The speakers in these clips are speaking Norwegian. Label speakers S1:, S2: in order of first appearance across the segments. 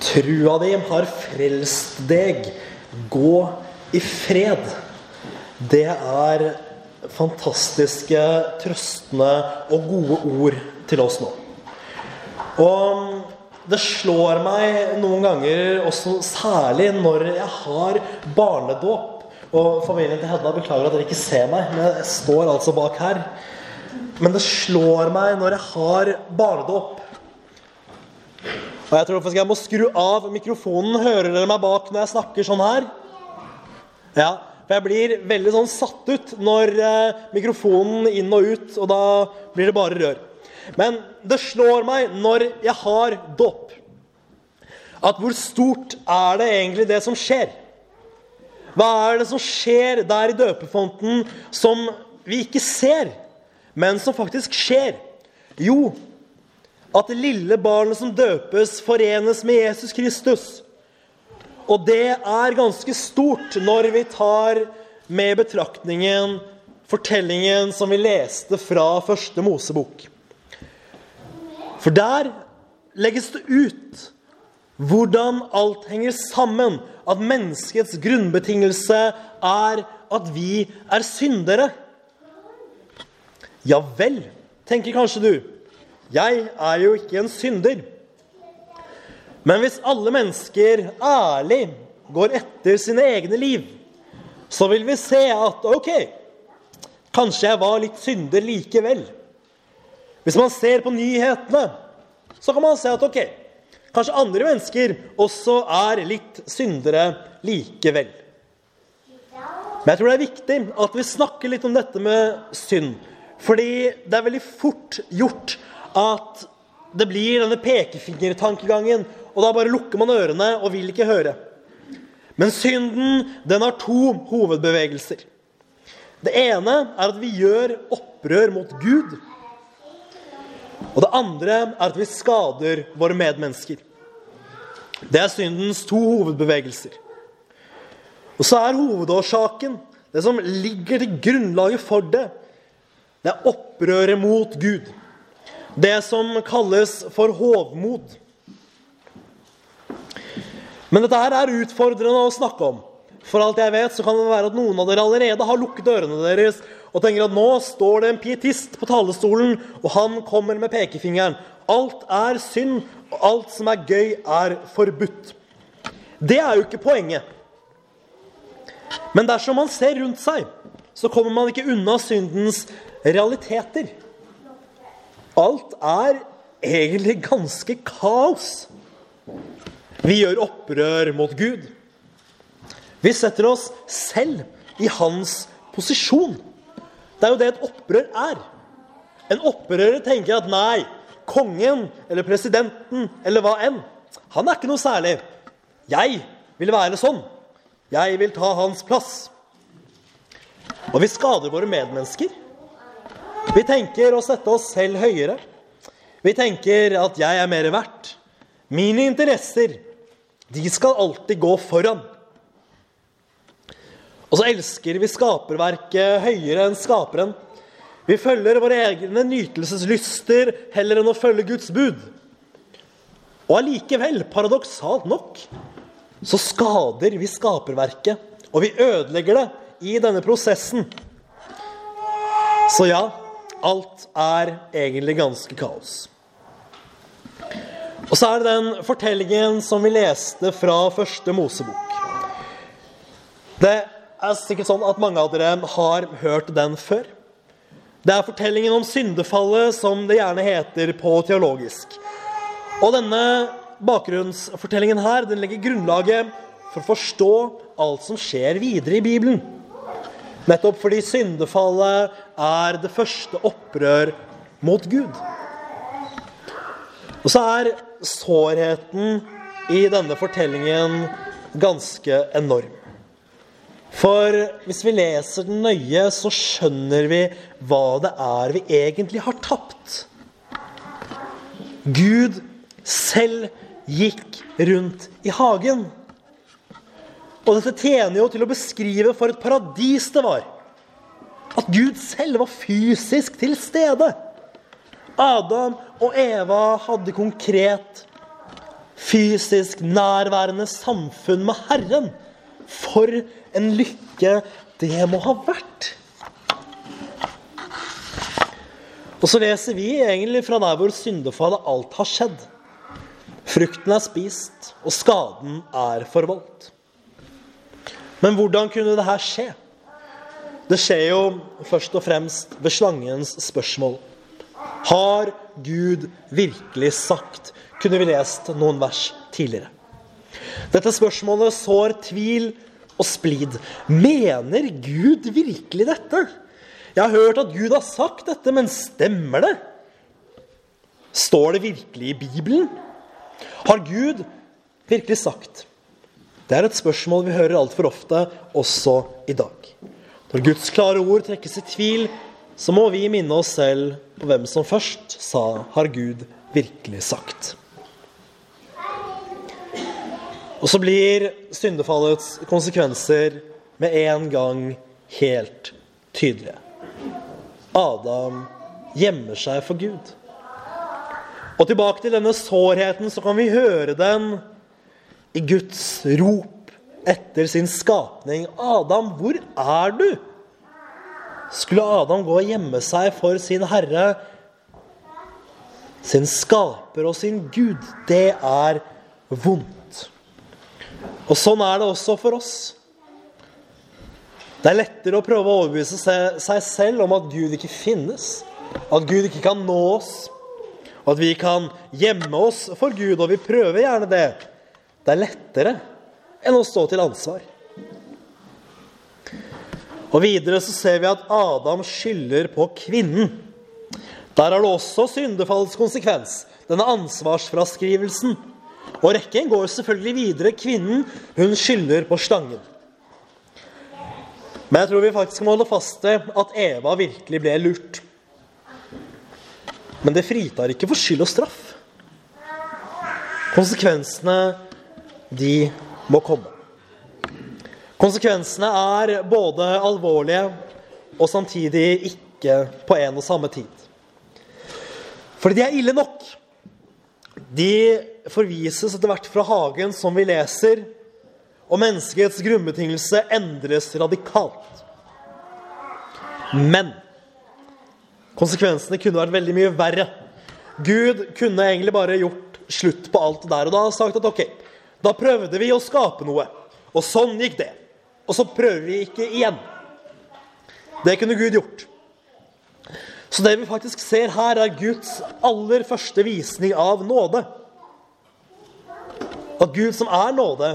S1: Trua di har frelst deg. Gå i fred. Det er fantastiske, trøstende og gode ord til oss nå. Og det slår meg noen ganger, også særlig når jeg har barnedåp. Og familien til Hedda beklager at dere ikke ser meg, men jeg står altså bak her. Men det slår meg når jeg har barnedåp. Og jeg tror faktisk jeg må skru av mikrofonen. Hører dere meg bak når jeg snakker sånn her? Ja, for jeg blir veldig sånn satt ut når eh, mikrofonen inn og ut, og da blir det bare rør. Men det slår meg når jeg har dåp, at hvor stort er det egentlig det som skjer? Hva er det som skjer der i døpefonten som vi ikke ser, men som faktisk skjer? Jo, at det lille barnet som døpes, forenes med Jesus Kristus. Og det er ganske stort når vi tar med betraktningen fortellingen som vi leste fra første Mosebok. For der legges det ut hvordan alt henger sammen. At menneskets grunnbetingelse er at vi er syndere. Ja vel, tenker kanskje du. Jeg er jo ikke en synder. Men hvis alle mennesker ærlig går etter sine egne liv, så vil vi se at OK, kanskje jeg var litt synder likevel. Hvis man ser på nyhetene, så kan man se at OK, kanskje andre mennesker også er litt syndere likevel. Men jeg tror det er viktig at vi snakker litt om dette med synd. Fordi det er veldig fort gjort at det blir denne pekefingertankegangen, og da bare lukker man ørene og vil ikke høre. Men synden den har to hovedbevegelser. Det ene er at vi gjør opprør mot Gud. Og det andre er at vi skader våre medmennesker. Det er syndens to hovedbevegelser. Og så er hovedårsaken, det som ligger til grunnlaget for det, det er opprøret mot Gud. Det som kalles for hovmod. Men dette her er utfordrende å snakke om. For alt jeg vet, så kan det være at noen av dere allerede har lukket ørene deres og tenker at nå står det en pietist på talerstolen, og han kommer med pekefingeren. Alt er synd, og alt som er gøy, er forbudt. Det er jo ikke poenget. Men dersom man ser rundt seg, så kommer man ikke unna syndens realiteter. Alt er egentlig ganske kaos. Vi gjør opprør mot Gud. Vi setter oss selv i hans posisjon. Det er jo det et opprør er. En opprører tenker at nei, kongen eller presidenten eller hva enn, han er ikke noe særlig. Jeg vil være sånn. Jeg vil ta hans plass. Og vi skader våre medmennesker. Vi tenker å sette oss selv høyere. Vi tenker at jeg er mer verdt. Mine interesser, de skal alltid gå foran. Og så elsker vi skaperverket høyere enn skaperen. Vi følger våre egne nytelseslyster heller enn å følge Guds bud. Og allikevel, paradoksalt nok, så skader vi skaperverket. Og vi ødelegger det i denne prosessen. Så ja, alt er egentlig ganske kaos. Og så er det den fortellingen som vi leste fra første Mosebok. Det er sikkert sånn at mange av dere har hørt den før. Det er fortellingen om syndefallet, som det gjerne heter på teologisk. Og denne bakgrunnsfortellingen her, den legger grunnlaget for å forstå alt som skjer videre i Bibelen. Nettopp fordi syndefallet er det første opprør mot Gud. Og så er sårheten i denne fortellingen ganske enorm. For hvis vi leser den nøye, så skjønner vi hva det er vi egentlig har tapt. Gud selv gikk rundt i hagen. Og dette tjener jo til å beskrive for et paradis det var. At Gud selv var fysisk til stede. Adam og Eva hadde konkret fysisk nærværende samfunn med Herren. For en lykke det må ha vært. Og så leser vi egentlig fra der hvor syndefallet alt har skjedd. Frukten er spist, og skaden er forvoldt. Men hvordan kunne det her skje? Det skjer jo først og fremst ved slangens spørsmål. Har Gud virkelig sagt? Kunne vi lest noen vers tidligere. Dette spørsmålet sår tvil og splid. Mener Gud virkelig dette? Jeg har hørt at Gud har sagt dette, men stemmer det? Står det virkelig i Bibelen? Har Gud virkelig sagt? Det er et spørsmål vi hører altfor ofte, også i dag. Når Guds klare ord trekkes i tvil, så må vi minne oss selv på hvem som først sa 'Har Gud virkelig sagt'? Og så blir syndefallets konsekvenser med en gang helt tydelige. Adam gjemmer seg for Gud. Og tilbake til denne sårheten, så kan vi høre den i Guds rop etter sin skapning. Adam, hvor er du? Skulle Adam gå og gjemme seg for sin herre, sin skaper og sin Gud? Det er vondt. Og sånn er det også for oss. Det er lettere å prøve å overbevise seg selv om at Gud ikke finnes. At Gud ikke kan nå oss. At vi kan gjemme oss for Gud, og vi prøver gjerne det. Det er lettere enn å stå til ansvar. Og Videre så ser vi at Adam skylder på kvinnen. Der har det også syndefallets konsekvens, denne ansvarsfraskrivelsen. Og rekken går selvfølgelig videre. Kvinnen hun skylder på slangen. Men jeg tror vi faktisk må holde fast til at Eva virkelig ble lurt. Men det fritar ikke for skyld og straff. Konsekvensene, de må komme. Konsekvensene er både alvorlige og samtidig ikke på en og samme tid. Fordi de er ille nok. De forvises etter hvert fra hagen, som vi leser, og menneskets grunnbetingelse endres radikalt. Men konsekvensene kunne vært veldig mye verre. Gud kunne egentlig bare gjort slutt på alt der og da og sagt at ok, da prøvde vi å skape noe. Og sånn gikk det. Og så prøver vi ikke igjen. Det kunne Gud gjort. Så det vi faktisk ser her, er Guds aller første visning av nåde. At Gud som er nåde,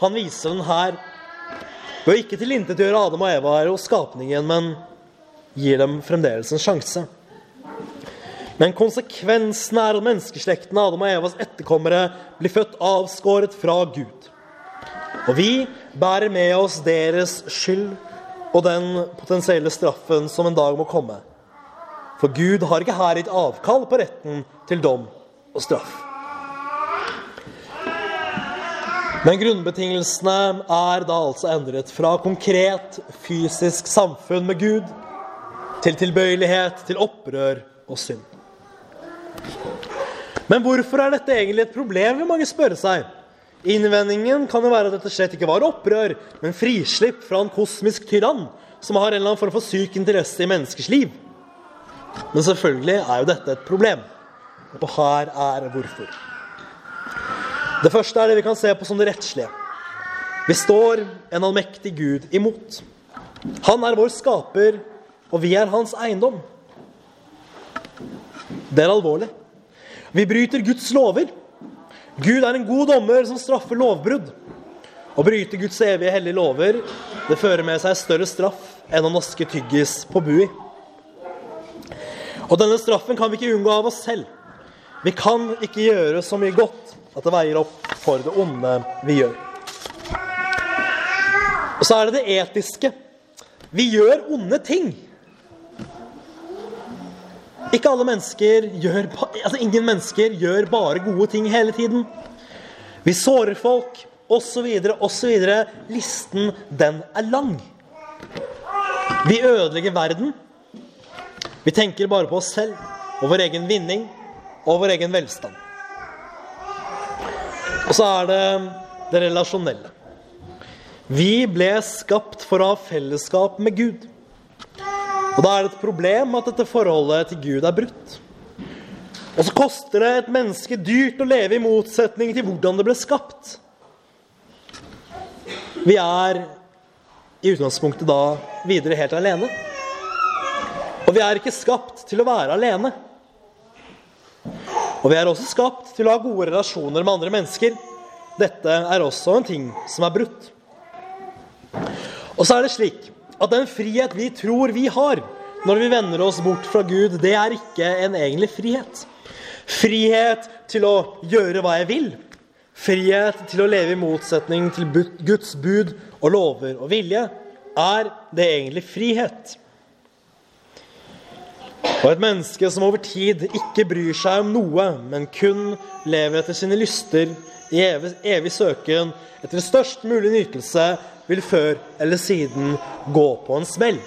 S1: han viser den her ved å ikke tilintetgjøre Adam og Eva og skapningen, men gir dem fremdeles en sjanse. Men konsekvensen er at menneskeslekten Adam og Evas etterkommere blir født avskåret fra Gud. Og vi bærer med oss deres skyld og den potensielle straffen som en dag må komme. For Gud har ikke her gitt avkall på retten til dom og straff. Men grunnbetingelsene er da altså endret fra konkret fysisk samfunn med Gud til tilbøyelighet, til opprør og synd. Men hvorfor er dette egentlig et problem, vil mange spørre seg. Innvendingen kan jo være at dette slett ikke var opprør, men frislipp fra en kosmisk tyrann som har en eller annen form for syk interesse i menneskers liv. Men selvfølgelig er jo dette et problem. Og her er hvorfor. Det første er det vi kan se på som det rettslige. Vi står en allmektig Gud imot. Han er vår skaper, og vi er hans eiendom. Det er alvorlig. Vi bryter Guds lover. Gud er en god dommer som straffer lovbrudd. Å bryte Guds evige hellige lover det fører med seg større straff enn å naske tyggis på bui. Og denne straffen kan vi ikke unngå av oss selv. Vi kan ikke gjøre så mye godt at det veier opp for det onde vi gjør. Og så er det det etiske. Vi gjør onde ting. Ikke alle mennesker gjør, altså Ingen mennesker gjør bare gode ting hele tiden. Vi sårer folk, osv., osv. Listen, den er lang. Vi ødelegger verden. Vi tenker bare på oss selv og vår egen vinning og vår egen velstand. Og så er det det relasjonelle. Vi ble skapt for å ha fellesskap med Gud. Og da er det et problem at dette forholdet til Gud er brutt. Og så koster det et menneske dyrt å leve i motsetning til hvordan det ble skapt. Vi er i utgangspunktet da videre helt alene. Og vi er ikke skapt til å være alene. Og vi er også skapt til å ha gode relasjoner med andre mennesker. Dette er også en ting som er brutt. Og så er det slik at den frihet vi tror vi har når vi vender oss bort fra Gud, det er ikke en egentlig frihet. Frihet til å gjøre hva jeg vil. Frihet til å leve i motsetning til Guds bud og lover og vilje. Er det egentlig frihet? Og et menneske som over tid ikke bryr seg om noe, men kun lever etter sine lyster, i evig, evig søken etter størst mulig nytelse, vil før eller siden gå på en smell.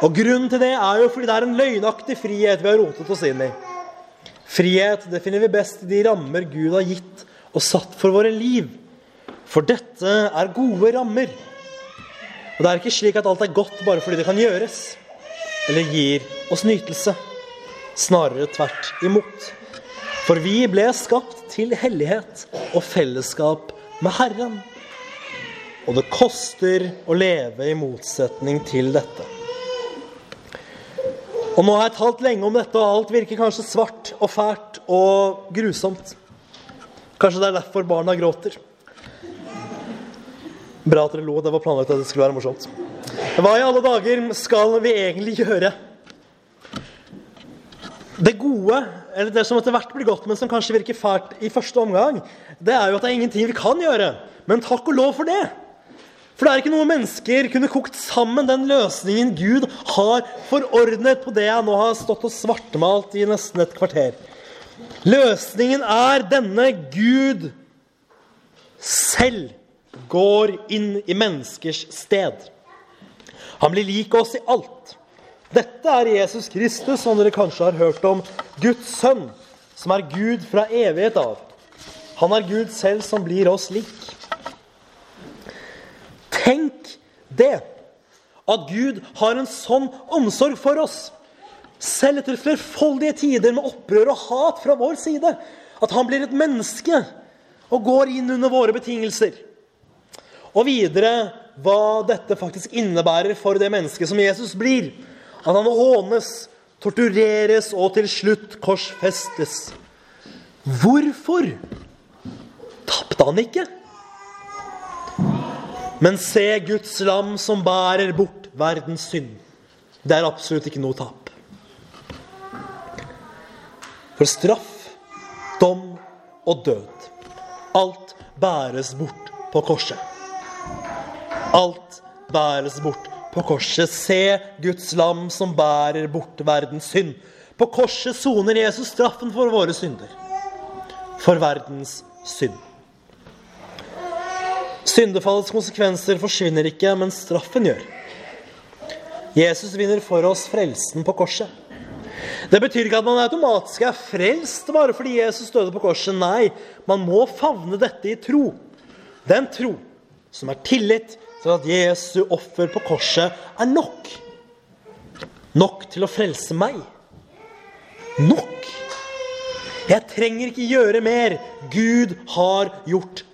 S1: Og Grunnen til det er jo fordi det er en løgnaktig frihet vi har rotet oss inn i. Frihet det finner vi best i de rammer Gud har gitt og satt for våre liv. For dette er gode rammer. Og det er ikke slik at alt er godt bare fordi det kan gjøres, eller gir oss nytelse. Snarere tvert imot. For vi ble skapt til hellighet og fellesskap med Herren. Og det koster å leve i motsetning til dette. Og nå har jeg talt lenge om dette, og alt virker kanskje svart og fælt og grusomt. Kanskje det er derfor barna gråter. Bra at dere lo. Det var planlagt at det skulle være morsomt. Hva i alle dager skal vi egentlig gjøre? Det gode, eller det som etter hvert blir godt, men som kanskje virker fælt i første omgang, det er jo at det er ingenting vi kan gjøre. Men takk og lov for det. For det er ikke noe mennesker kunne kokt sammen den løsningen Gud har forordnet på det jeg nå har stått og svartmalt i nesten et kvarter. Løsningen er denne Gud selv går inn i menneskers sted. Han blir lik oss i alt. Dette er Jesus Kristus, som dere kanskje har hørt om. Guds sønn, som er Gud fra evighet av. Han er Gud selv som blir oss lik. Tenk det! At Gud har en sånn omsorg for oss. Selv etter flerfoldige tider med opprør og hat fra vår side. At han blir et menneske og går inn under våre betingelser. Og videre hva dette faktisk innebærer for det mennesket som Jesus blir. At han hånes, tortureres og til slutt korsfestes. Hvorfor tapte han ikke? Men se Guds lam som bærer bort verdens synd. Det er absolutt ikke noe tap. For straff, dom og død, alt bæres bort på korset. Alt bæres bort på korset. Se Guds lam som bærer bort verdens synd. På korset soner Jesus straffen for våre synder. For verdens synd. Syndefallets konsekvenser forsvinner ikke, men straffen gjør. Jesus vinner for oss frelsen på korset. Det betyr ikke at man automatisk er frelst bare fordi Jesus døde på korset. Nei, man må favne dette i tro. Den tro som er tillit til at Jesu offer på korset er nok. Nok til å frelse meg. Nok. Jeg trenger ikke gjøre mer. Gud har gjort.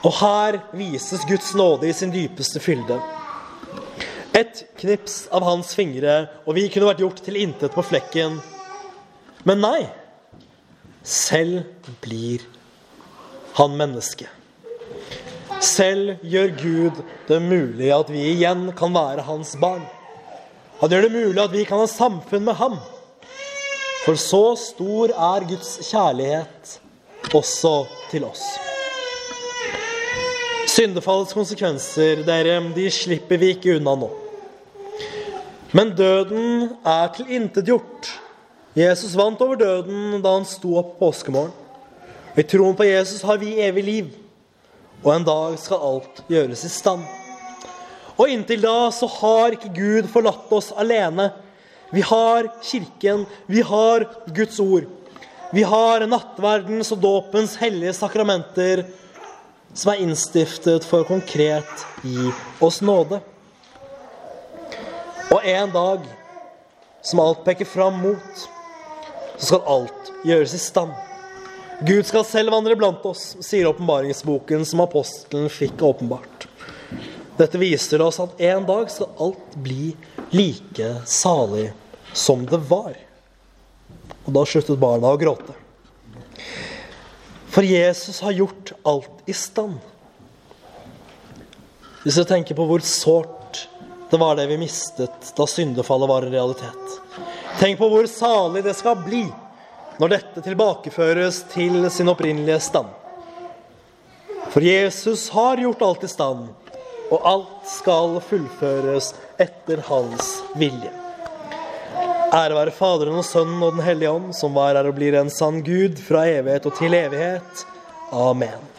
S1: Og her vises Guds nåde i sin dypeste fylde. Et knips av hans fingre, og vi kunne vært gjort til intet på flekken. Men nei. Selv blir han menneske. Selv gjør Gud det mulig at vi igjen kan være hans barn. Han gjør det mulig at vi kan ha samfunn med ham. For så stor er Guds kjærlighet også til oss. Syndefallets konsekvenser, dere, de slipper vi ikke unna nå. Men døden er tilintetgjort. Jesus vant over døden da han sto opp på påskemorgen. I troen på Jesus har vi evig liv, og en dag skal alt gjøres i stand. Og inntil da så har ikke Gud forlatt oss alene. Vi har Kirken, vi har Guds ord. Vi har nattverdens og dåpens hellige sakramenter som er innstiftet for konkret gi oss nåde. Og en dag som alt peker fram mot, så skal alt gjøres i stand. Gud skal selv vandre blant oss, sier åpenbaringsboken som apostelen fikk åpenbart. Dette viser oss at en dag skal alt bli like salig som det var. Og da sluttet barna å gråte. For Jesus har gjort alt i stand. Hvis du tenker på hvor sårt det var det vi mistet da syndefallet var en realitet. Tenk på hvor salig det skal bli når dette tilbakeføres til sin opprinnelige stand. For Jesus har gjort alt i stand, og alt skal fullføres etter hans vilje. Ære være Faderen og Sønnen og Den hellige ånd, som var her og blir en sann Gud fra evighet og til evighet. Amen.